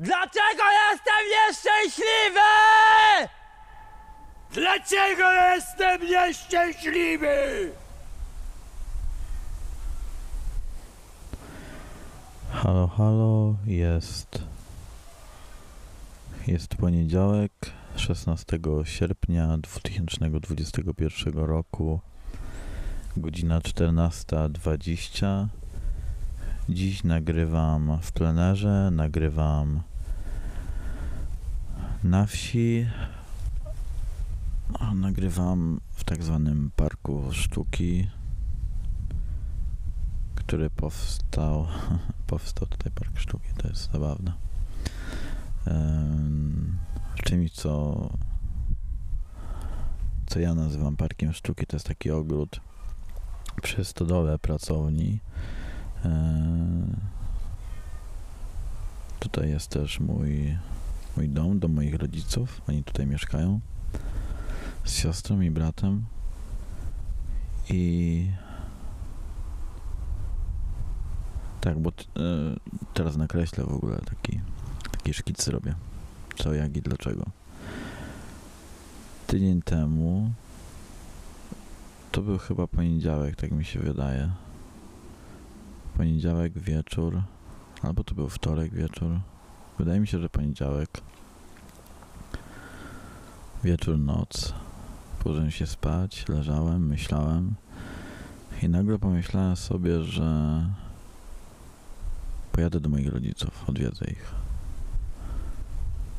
Dlaczego jestem nieszczęśliwy? Dlaczego jestem nieszczęśliwy? Halo, halo, jest. Jest poniedziałek, 16 sierpnia 2021 roku, godzina 14.20. Dziś nagrywam w plenerze, nagrywam na wsi, nagrywam w tak zwanym parku sztuki, który powstał powstał tutaj Park Sztuki, to jest zabawne. Czymś, co, co ja nazywam Parkiem Sztuki, to jest taki ogród przy stodole pracowni. Tutaj jest też mój, mój dom, dom moich rodziców. Oni tutaj mieszkają z siostrą i bratem. I tak, bo t- e, teraz nakreślę w ogóle taki, taki szkic robię. Co, jak i dlaczego. Tydzień temu to był chyba poniedziałek, tak mi się wydaje. Poniedziałek wieczór, albo to był wtorek wieczór. Wydaje mi się, że poniedziałek. Wieczór, noc. Położyłem się spać, leżałem, myślałem. I nagle pomyślałem sobie, że pojadę do moich rodziców, odwiedzę ich.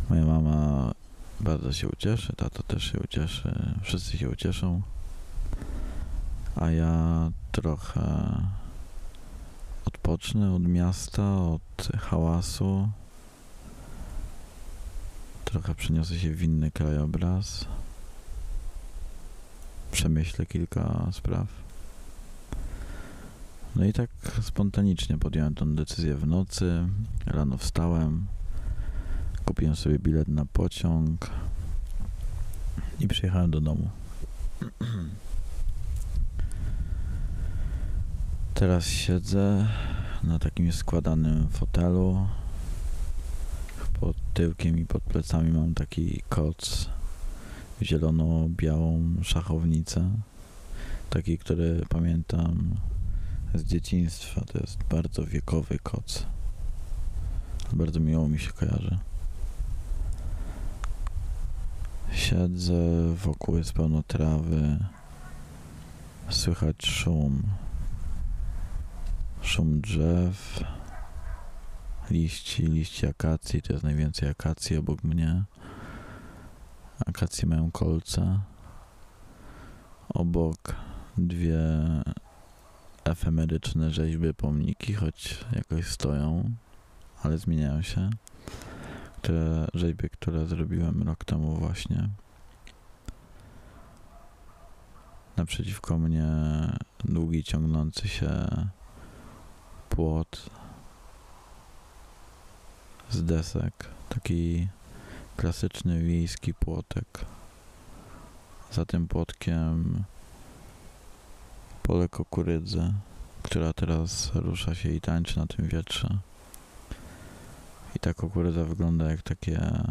Moja mama bardzo się ucieszy, tato też się ucieszy, wszyscy się ucieszą. A ja trochę odpocznę od miasta, od hałasu. Trochę przeniosę się w inny krajobraz. Przemyślę kilka spraw. No i tak spontanicznie podjąłem tą decyzję w nocy. Rano wstałem, kupiłem sobie bilet na pociąg i przyjechałem do domu. Teraz siedzę na takim składanym fotelu. Pod tyłkiem i pod plecami mam taki koc zielono-białą szachownicę. Taki, który pamiętam z dzieciństwa. To jest bardzo wiekowy koc. Bardzo miło mi się kojarzy. Siedzę, wokół jest pełno trawy. Słychać szum. Szum drzew. Liści, liści akacji. To jest najwięcej akacji obok mnie. Akacje mają kolce. Obok dwie efemeryczne rzeźby, pomniki, choć jakoś stoją, ale zmieniają się. Te rzeźby, które zrobiłem rok temu właśnie. Naprzeciwko mnie długi, ciągnący się płot z desek. Taki klasyczny wiejski płotek. Za tym płotkiem pole kukurydzy, która teraz rusza się i tańczy na tym wietrze. I ta kukurydza wygląda jak takie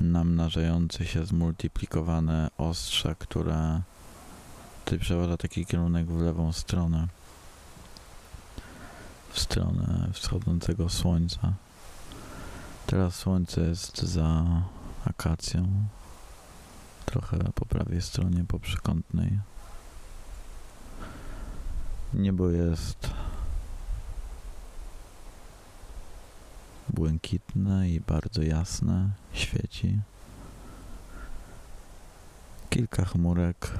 namnażające się, zmultiplikowane ostrze, które ty przeważa taki kierunek w lewą stronę. W stronę wschodzącego słońca. Teraz słońce jest za akacją. Trochę po prawej stronie, po przekątnej. Niebo jest błękitne i bardzo jasne, świeci. Kilka chmurek,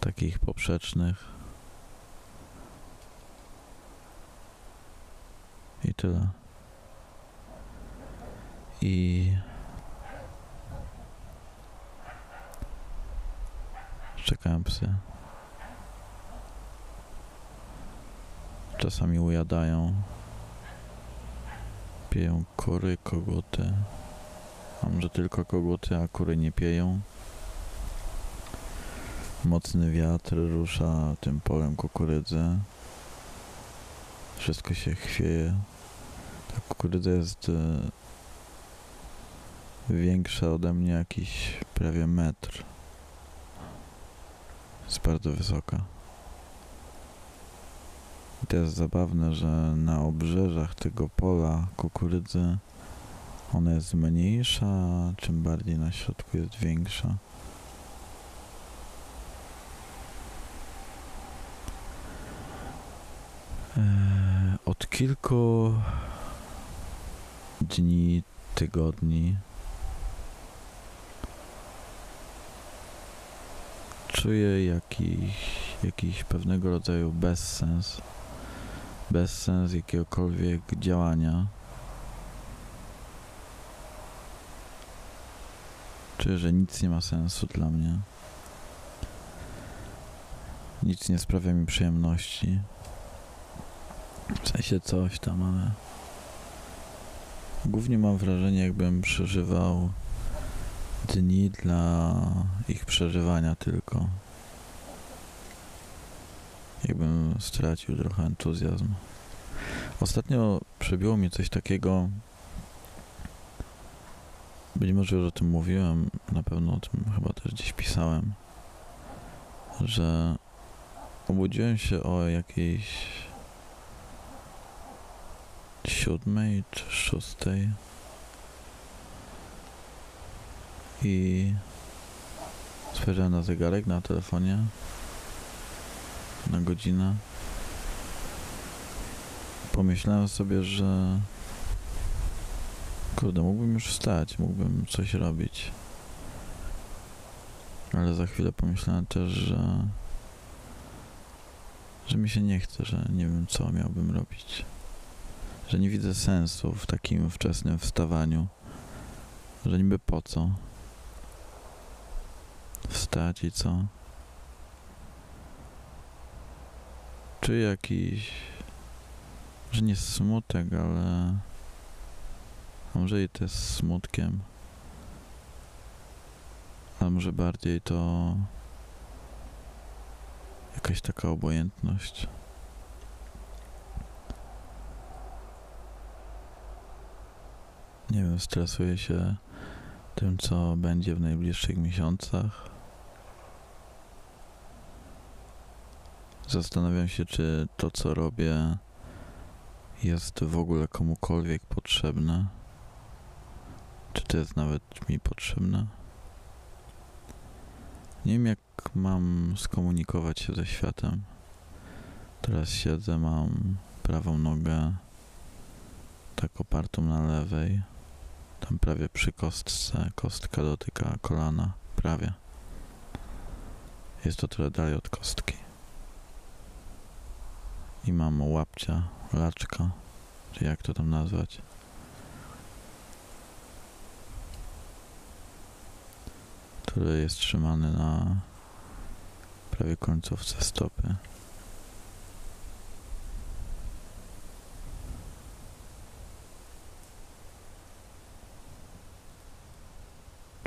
takich poprzecznych. I tyle. I czekałem psy. Czasami ujadają. Pieją kury, koguty. A może tylko koguty, a kury nie pieją. Mocny wiatr rusza tym polem kukurydzy. Wszystko się chwieje. Kukurydza jest e, większa ode mnie jakiś prawie metr. Jest bardzo wysoka. I to jest zabawne, że na obrzeżach tego pola kukurydzy ona jest mniejsza, a czym bardziej na środku jest większa. Eee, Od kilku dni, tygodni czuję jakiś, jakiś pewnego rodzaju bezsens. Bezsens jakiegokolwiek działania. Czuję, że nic nie ma sensu dla mnie. Nic nie sprawia mi przyjemności. W sensie coś tam, ale głównie mam wrażenie, jakbym przeżywał dni dla ich przeżywania tylko. Jakbym stracił trochę entuzjazm. Ostatnio przebiło mnie coś takiego. Być może już o tym mówiłem, na pewno o tym chyba też gdzieś pisałem, że obudziłem się o jakiejś siódmej czy szóstej i spojrzałem na zegarek na telefonie na godzinę. Pomyślałem sobie, że kurde, mógłbym już wstać, mógłbym coś robić. Ale za chwilę pomyślałem też, że że mi się nie chce, że nie wiem co miałbym robić. Że nie widzę sensu w takim wczesnym wstawaniu. Że niby po co? Wstać i co? Czy jakiś, że nie smutek, ale może i jest smutkiem, a może bardziej to jakaś taka obojętność. Nie wiem, stresuję się tym, co będzie w najbliższych miesiącach. Zastanawiam się, czy to, co robię, jest w ogóle komukolwiek potrzebne. Czy to jest nawet mi potrzebne? Nie wiem, jak mam skomunikować się ze światem. Teraz siedzę, mam prawą nogę tak opartą na lewej. Tam prawie przy kostce, kostka dotyka kolana, prawie. Jest to trochę dalej od kostki. I mam łapcia, laczka, czy jak to tam nazwać. Który jest trzymany na prawie końcówce stopy.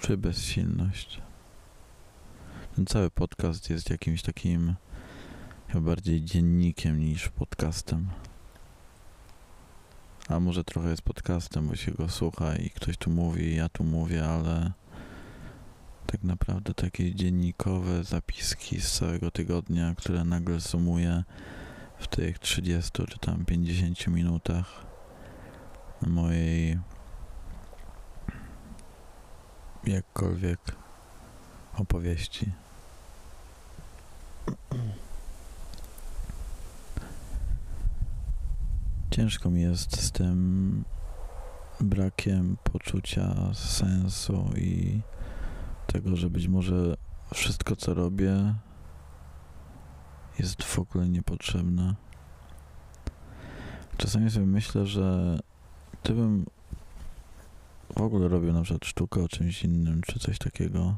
Czy bezsilność? Ten cały podcast jest jakimś takim chyba bardziej dziennikiem niż podcastem. A może trochę jest podcastem, bo się go słucha i ktoś tu mówi, ja tu mówię, ale tak naprawdę takie dziennikowe zapiski z całego tygodnia, które nagle sumuję w tych 30 czy tam 50 minutach mojej jakkolwiek opowieści. Ciężko mi jest z tym brakiem poczucia sensu i tego, że być może wszystko, co robię, jest w ogóle niepotrzebne. Czasami sobie myślę, że gdybym w ogóle robił na przykład sztukę o czymś innym, czy coś takiego,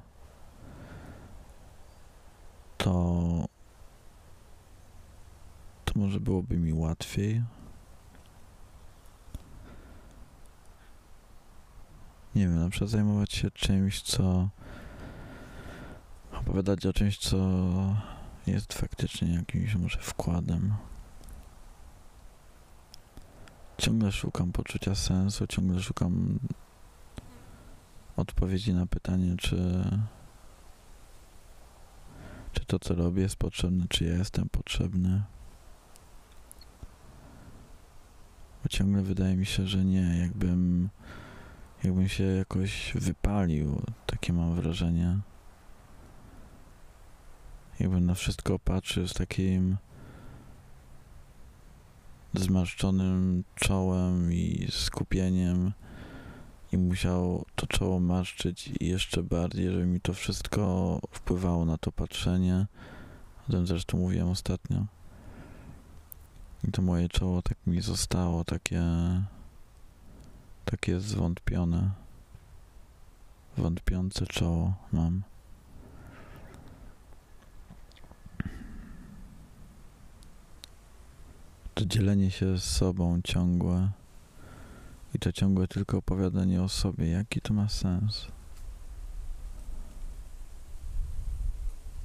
to to może byłoby mi łatwiej. Nie wiem, na przykład zajmować się czymś, co opowiadać o czymś, co jest faktycznie jakimś może wkładem. ciągle szukam poczucia sensu, ciągle szukam odpowiedzi na pytanie, czy, czy to, co robię, jest potrzebne, czy ja jestem potrzebny. Bo ciągle wydaje mi się, że nie, jakbym, jakbym się jakoś wypalił, takie mam wrażenie. Jakbym na wszystko patrzył z takim zmarszczonym czołem i skupieniem i musiał to czoło marszczyć jeszcze bardziej, żeby mi to wszystko wpływało na to patrzenie. O tym zresztą mówiłem ostatnio. I to moje czoło tak mi zostało takie takie zwątpione. Wątpiące czoło mam. To dzielenie się z sobą ciągłe i to ciągłe tylko opowiadanie o sobie, jaki to ma sens?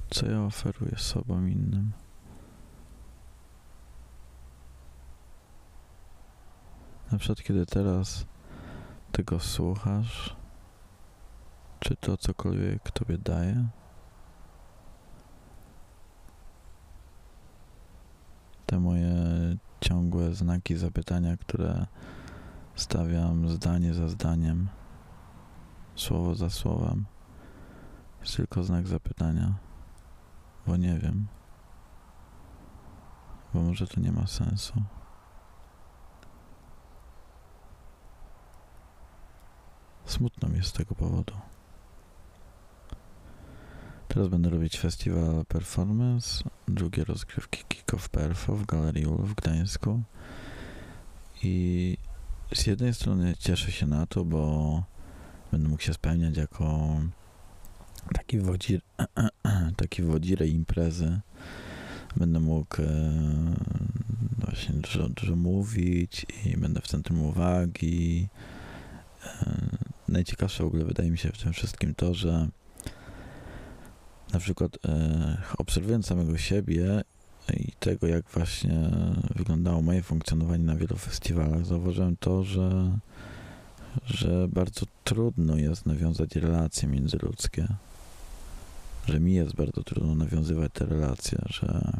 Co ja oferuję sobą innym? Na przykład, kiedy teraz tego słuchasz, czy to cokolwiek tobie daje? Te moje ciągłe znaki zapytania, które stawiam zdanie za zdaniem, słowo za słowem, jest tylko znak zapytania, bo nie wiem, bo może to nie ma sensu. Smutno mi z tego powodu. Teraz będę robić festiwal performance, drugie rozgrywki Kick of Perfo w Galerii Ul w Gdańsku. I z jednej strony cieszę się na to, bo będę mógł się spełniać jako taki wodzir, taki wodzirej imprezy. Będę mógł e, właśnie dużo, dużo mówić i będę w centrum uwagi. E, najciekawsze w ogóle wydaje mi się w tym wszystkim to, że na przykład e, obserwując samego siebie i tego, jak właśnie wyglądało moje funkcjonowanie na wielu festiwalach, zauważyłem to, że, że bardzo trudno jest nawiązać relacje międzyludzkie. Że mi jest bardzo trudno nawiązywać te relacje, że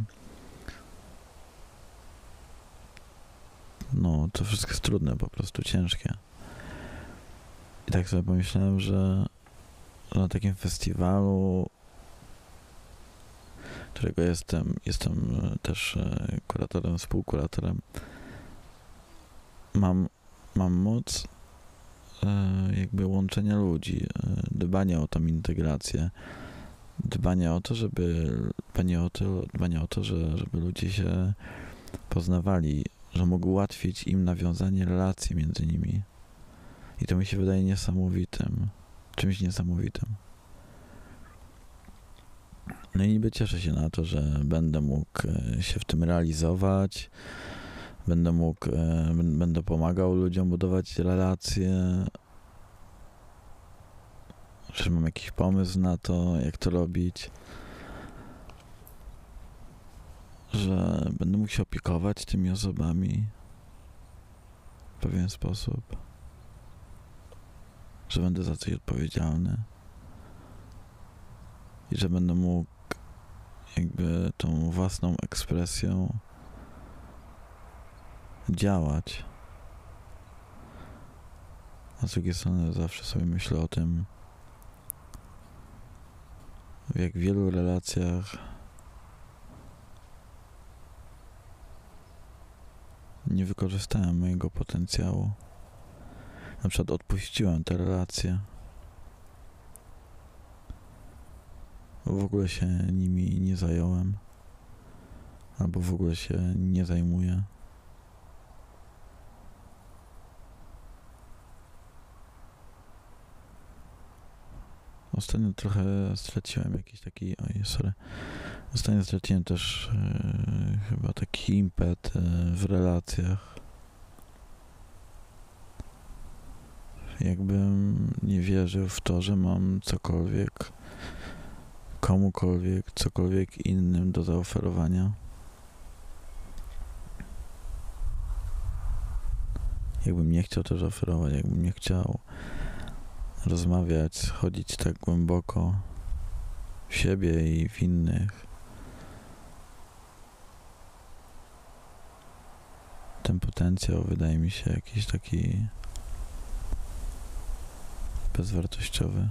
no, to wszystko jest trudne, po prostu ciężkie. I tak sobie pomyślałem, że na takim festiwalu, którego jestem, jestem też e, kuratorem, współkuratorem, mam, mam moc e, jakby łączenia ludzi, e, dbania o tą integrację, dbania o to, żeby dbania o to, dbania o to że, żeby ludzie się poznawali, że mogą ułatwić im nawiązanie relacji między nimi. I to mi się wydaje niesamowitym, czymś niesamowitym. No i niby cieszę się na to, że będę mógł e, się w tym realizować, będę mógł, e, będę pomagał ludziom budować relacje, że mam jakiś pomysł na to, jak to robić, że będę mógł się opiekować tymi osobami w pewien sposób. Że będę za coś odpowiedzialny. I że będę mógł jakby tą własną ekspresją działać. A z drugiej strony zawsze sobie myślę o tym, w jak wielu relacjach nie wykorzystałem mojego potencjału na przykład odpuściłem te relacje. W ogóle się nimi nie zająłem. Albo w ogóle się nie zajmuję. Ostatnio trochę straciłem jakiś taki. Oj, sorry. Ostatnio straciłem też e, chyba taki impet e, w relacjach. jakbym nie wierzył w to, że mam cokolwiek, komukolwiek, cokolwiek innym do zaoferowania. Jakbym nie chciał też oferować, jakbym nie chciał rozmawiać, schodzić tak głęboko w siebie i w innych. Ten potencjał wydaje mi się jakiś taki bezwartościowy.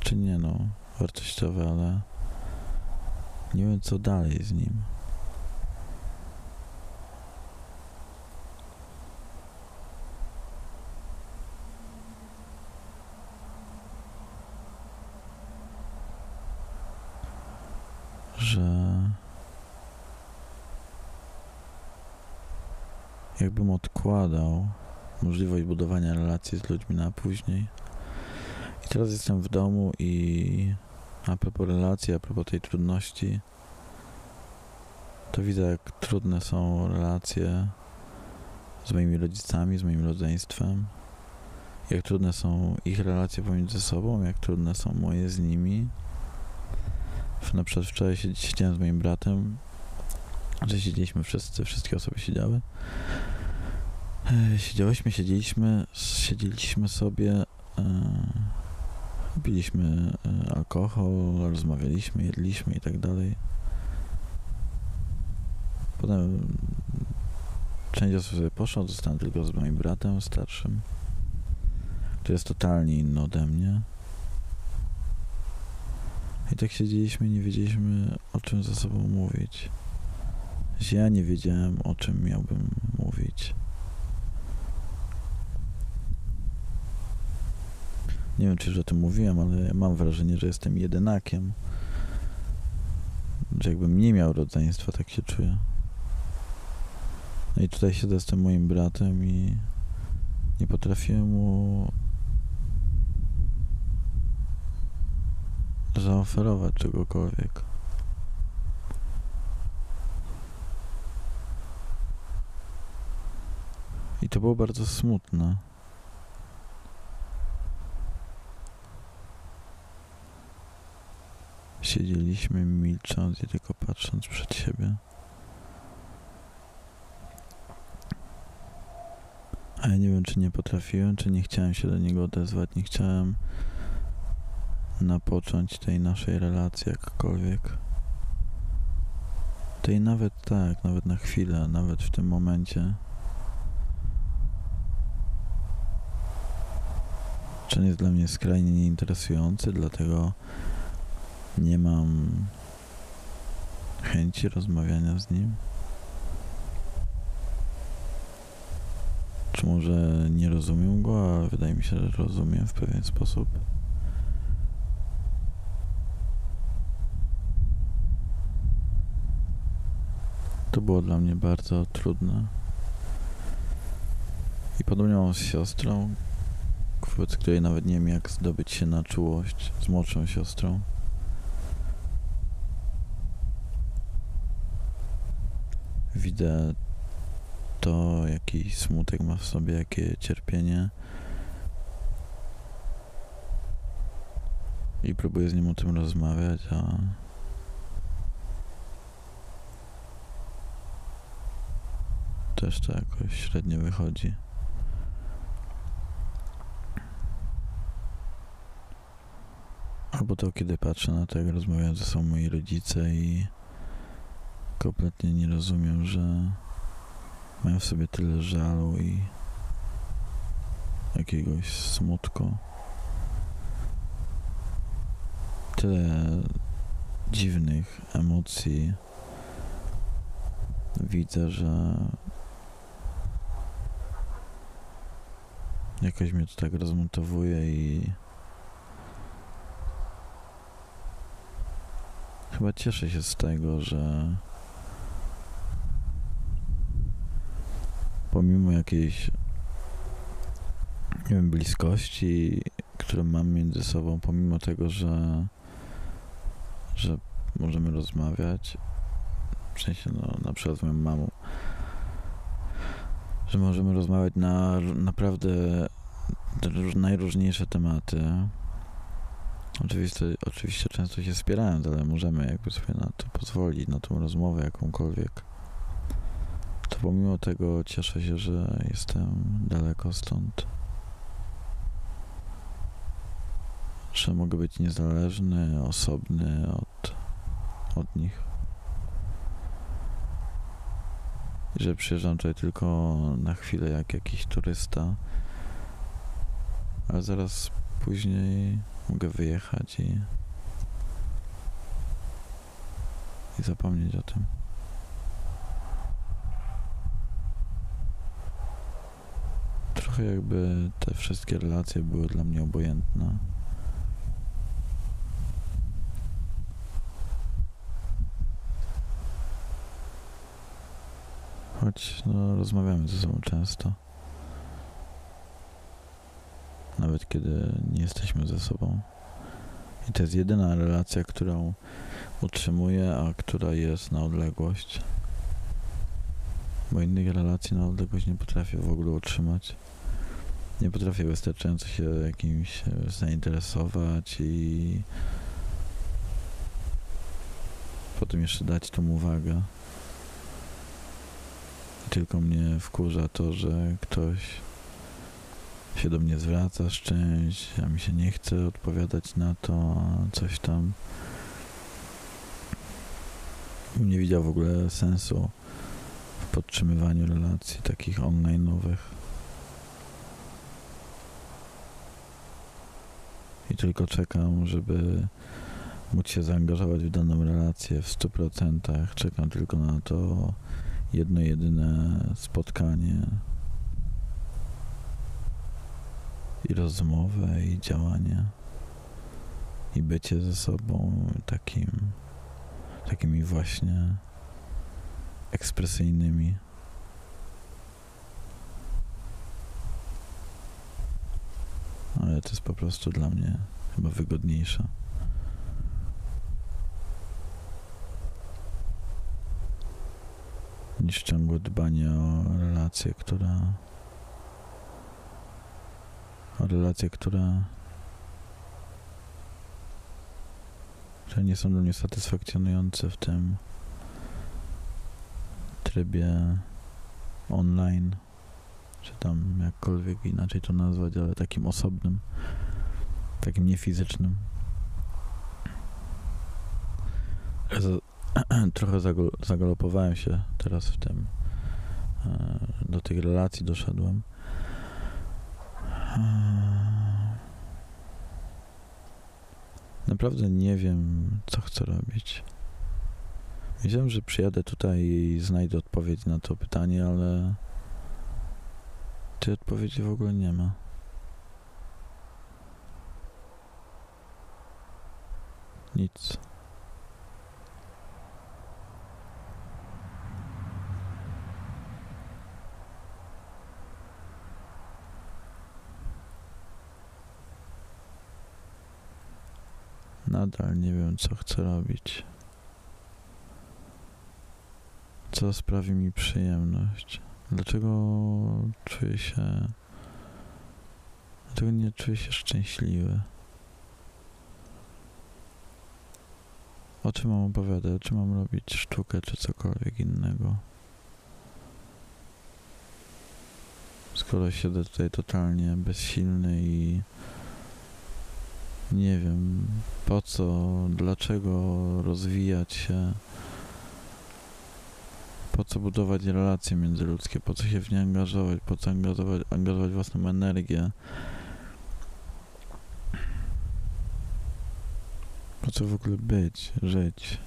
Czy nie no, wartościowy, ale nie wiem co dalej z nim. że jakbym odkładał możliwość budowania relacji z ludźmi na później. I teraz jestem w domu i a propos relacji, a propos tej trudności, to widzę, jak trudne są relacje z moimi rodzicami, z moim rodzeństwem, jak trudne są ich relacje pomiędzy sobą, jak trudne są moje z nimi. Na przykład wczoraj siedziałem z moim bratem, że siedzieliśmy wszyscy, wszystkie osoby siedziały. E, Siedziałyśmy, siedzieliśmy, siedzieliśmy sobie, e, piliśmy e, alkohol, rozmawialiśmy, jedliśmy i tak dalej. Potem część osób sobie poszła, zostałem tylko z moim bratem starszym, który jest totalnie inny ode mnie. I tak siedzieliśmy nie wiedzieliśmy o czym ze sobą mówić. Ja nie wiedziałem o czym miałbym mówić. Nie wiem, czy już o tym mówiłem, ale mam wrażenie, że jestem jedynakiem. Że jakbym nie miał rodzeństwa, tak się czuję. No i tutaj siedzę z tym moim bratem i nie potrafiłem mu zaoferować czegokolwiek. I to było bardzo smutne. Siedzieliśmy milcząc i tylko patrząc przed siebie. A ja nie wiem, czy nie potrafiłem, czy nie chciałem się do niego odezwać, nie chciałem napocząć tej naszej relacji jakkolwiek. Tej nawet tak, nawet na chwilę, nawet w tym momencie. Czy jest dla mnie skrajnie nieinteresujący, dlatego nie mam chęci rozmawiania z nim? Czy może nie rozumiem go, a wydaje mi się, że rozumiem w pewien sposób? To było dla mnie bardzo trudne. I podobnie mam z siostrą, wobec której nawet nie wiem jak zdobyć się na czułość z młodszą siostrą. Widzę to, jaki smutek ma w sobie, jakie cierpienie. I próbuję z nim o tym rozmawiać, a też to jakoś średnio wychodzi. Albo to, kiedy patrzę na to, jak rozmawiają ze sobą moi rodzice i kompletnie nie rozumiem, że mają w sobie tyle żalu i jakiegoś smutku. Tyle dziwnych emocji widzę, że jakoś mnie to tak rozmontowuje i chyba cieszę się z tego, że pomimo jakiejś nie wiem, bliskości, które mam między sobą, pomimo tego, że że możemy rozmawiać, w sensie no, na przykład z moją mamą, że możemy rozmawiać na naprawdę najróżniejsze tematy. Oczywiście, oczywiście często się wspierając, ale możemy jakby sobie na to pozwolić, na tą rozmowę jakąkolwiek. To pomimo tego cieszę się, że jestem daleko stąd. Że mogę być niezależny, osobny od, od nich. I że przyjeżdżam tutaj tylko na chwilę jak jakiś turysta, ale zaraz później mogę wyjechać i, i zapomnieć o tym. Trochę jakby te wszystkie relacje były dla mnie obojętne. Choć no, rozmawiamy ze sobą często. Nawet kiedy nie jesteśmy ze sobą. I to jest jedyna relacja, którą utrzymuję, a która jest na odległość. Bo innych relacji na odległość nie potrafię w ogóle utrzymać. Nie potrafię wystarczająco się jakimś e, zainteresować i potem jeszcze dać tą uwagę. Tylko mnie wkurza to, że ktoś się do mnie zwraca z czymś, a mi się nie chce odpowiadać na to, coś tam. Nie widział w ogóle sensu w podtrzymywaniu relacji takich online'owych. I tylko czekam, żeby móc się zaangażować w daną relację w 100%. Czekam tylko na to jedno jedyne spotkanie i rozmowę i działanie i bycie ze sobą takim takimi właśnie ekspresyjnymi ale to jest po prostu dla mnie chyba wygodniejsze niż ciągłe dbanie o relację, która o relacje, które które nie są dla mnie satysfakcjonujące w tym trybie online, czy tam jakkolwiek inaczej to nazwać, ale takim osobnym, takim niefizycznym. Trochę zagalopowałem się teraz w tym, e, do tych relacji doszedłem. Naprawdę nie wiem, co chcę robić. Wiedziałem, że przyjadę tutaj i znajdę odpowiedź na to pytanie, ale tej odpowiedzi w ogóle nie ma. Nic. Nadal nie wiem, co chcę robić. Co sprawi mi przyjemność. Dlaczego czuję się. Dlaczego nie czuję się szczęśliwy? O czym mam opowiadać? O czym mam robić sztukę czy cokolwiek innego? Skoro siedzę tutaj totalnie bezsilny i nie wiem po co, dlaczego rozwijać się, po co budować relacje międzyludzkie, po co się w nie angażować, po co angażować, angażować własną energię, po co w ogóle być, żyć.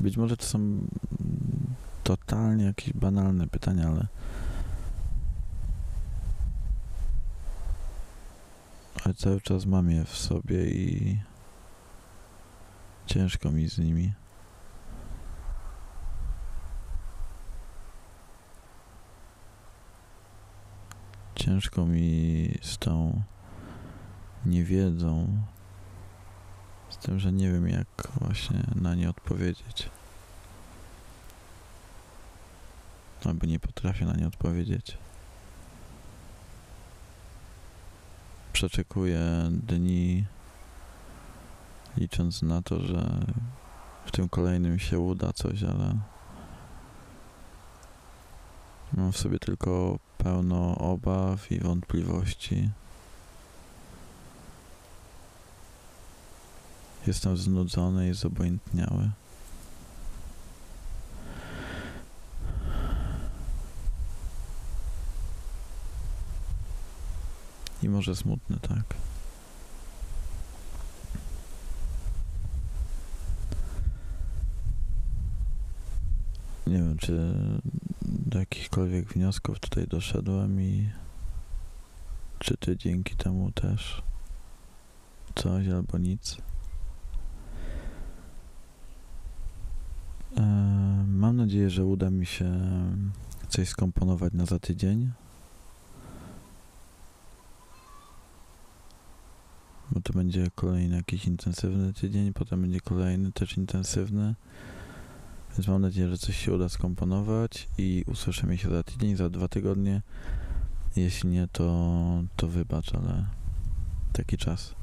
Być może to są mm, totalnie jakieś banalne pytania, ale ale cały czas mam je w sobie i ciężko mi z nimi. Ciężko mi z tą niewiedzą, z tym, że nie wiem jak właśnie na nie odpowiedzieć. Albo nie potrafię na nie odpowiedzieć. przeczekuję dni, licząc na to, że w tym kolejnym się uda coś, ale Mam w sobie tylko pełno obaw i wątpliwości. Jestem znudzony i zobojętniały. I może smutny, tak. Nie wiem, czy do jakichkolwiek wniosków tutaj doszedłem i czy ty dzięki temu też coś albo nic. E, Mam nadzieję, że uda mi się coś skomponować na za tydzień. Bo to będzie kolejny jakiś intensywny tydzień, potem będzie kolejny też intensywny. Więc mam nadzieję, że coś się uda skomponować i usłyszymy się za tydzień, za dwa tygodnie. Jeśli nie, to, to wybacz, ale taki czas.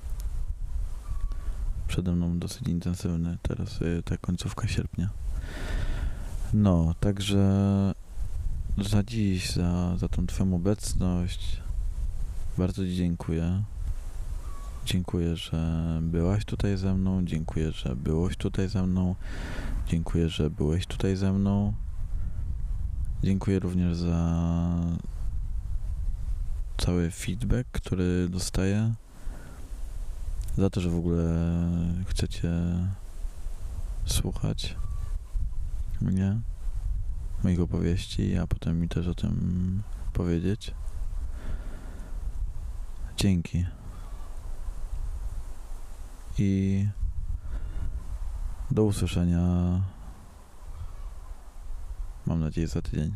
Przede mną dosyć intensywny teraz, y, ta końcówka sierpnia. No, także za dziś, za, za tą Twoją obecność bardzo Ci dziękuję. Dziękuję, że byłaś tutaj ze mną. Dziękuję, że byłeś tutaj ze mną. Dziękuję, że byłeś tutaj ze mną. Dziękuję również za cały feedback, który dostaję. Za to, że w ogóle chcecie słuchać mnie, moich opowieści, a potem mi też o tym powiedzieć. Dzięki. I do usłyszenia. Mam nadzieję za tydzień.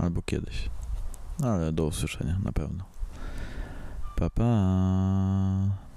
Albo kiedyś. Ale do usłyszenia na pewno. Pa pa.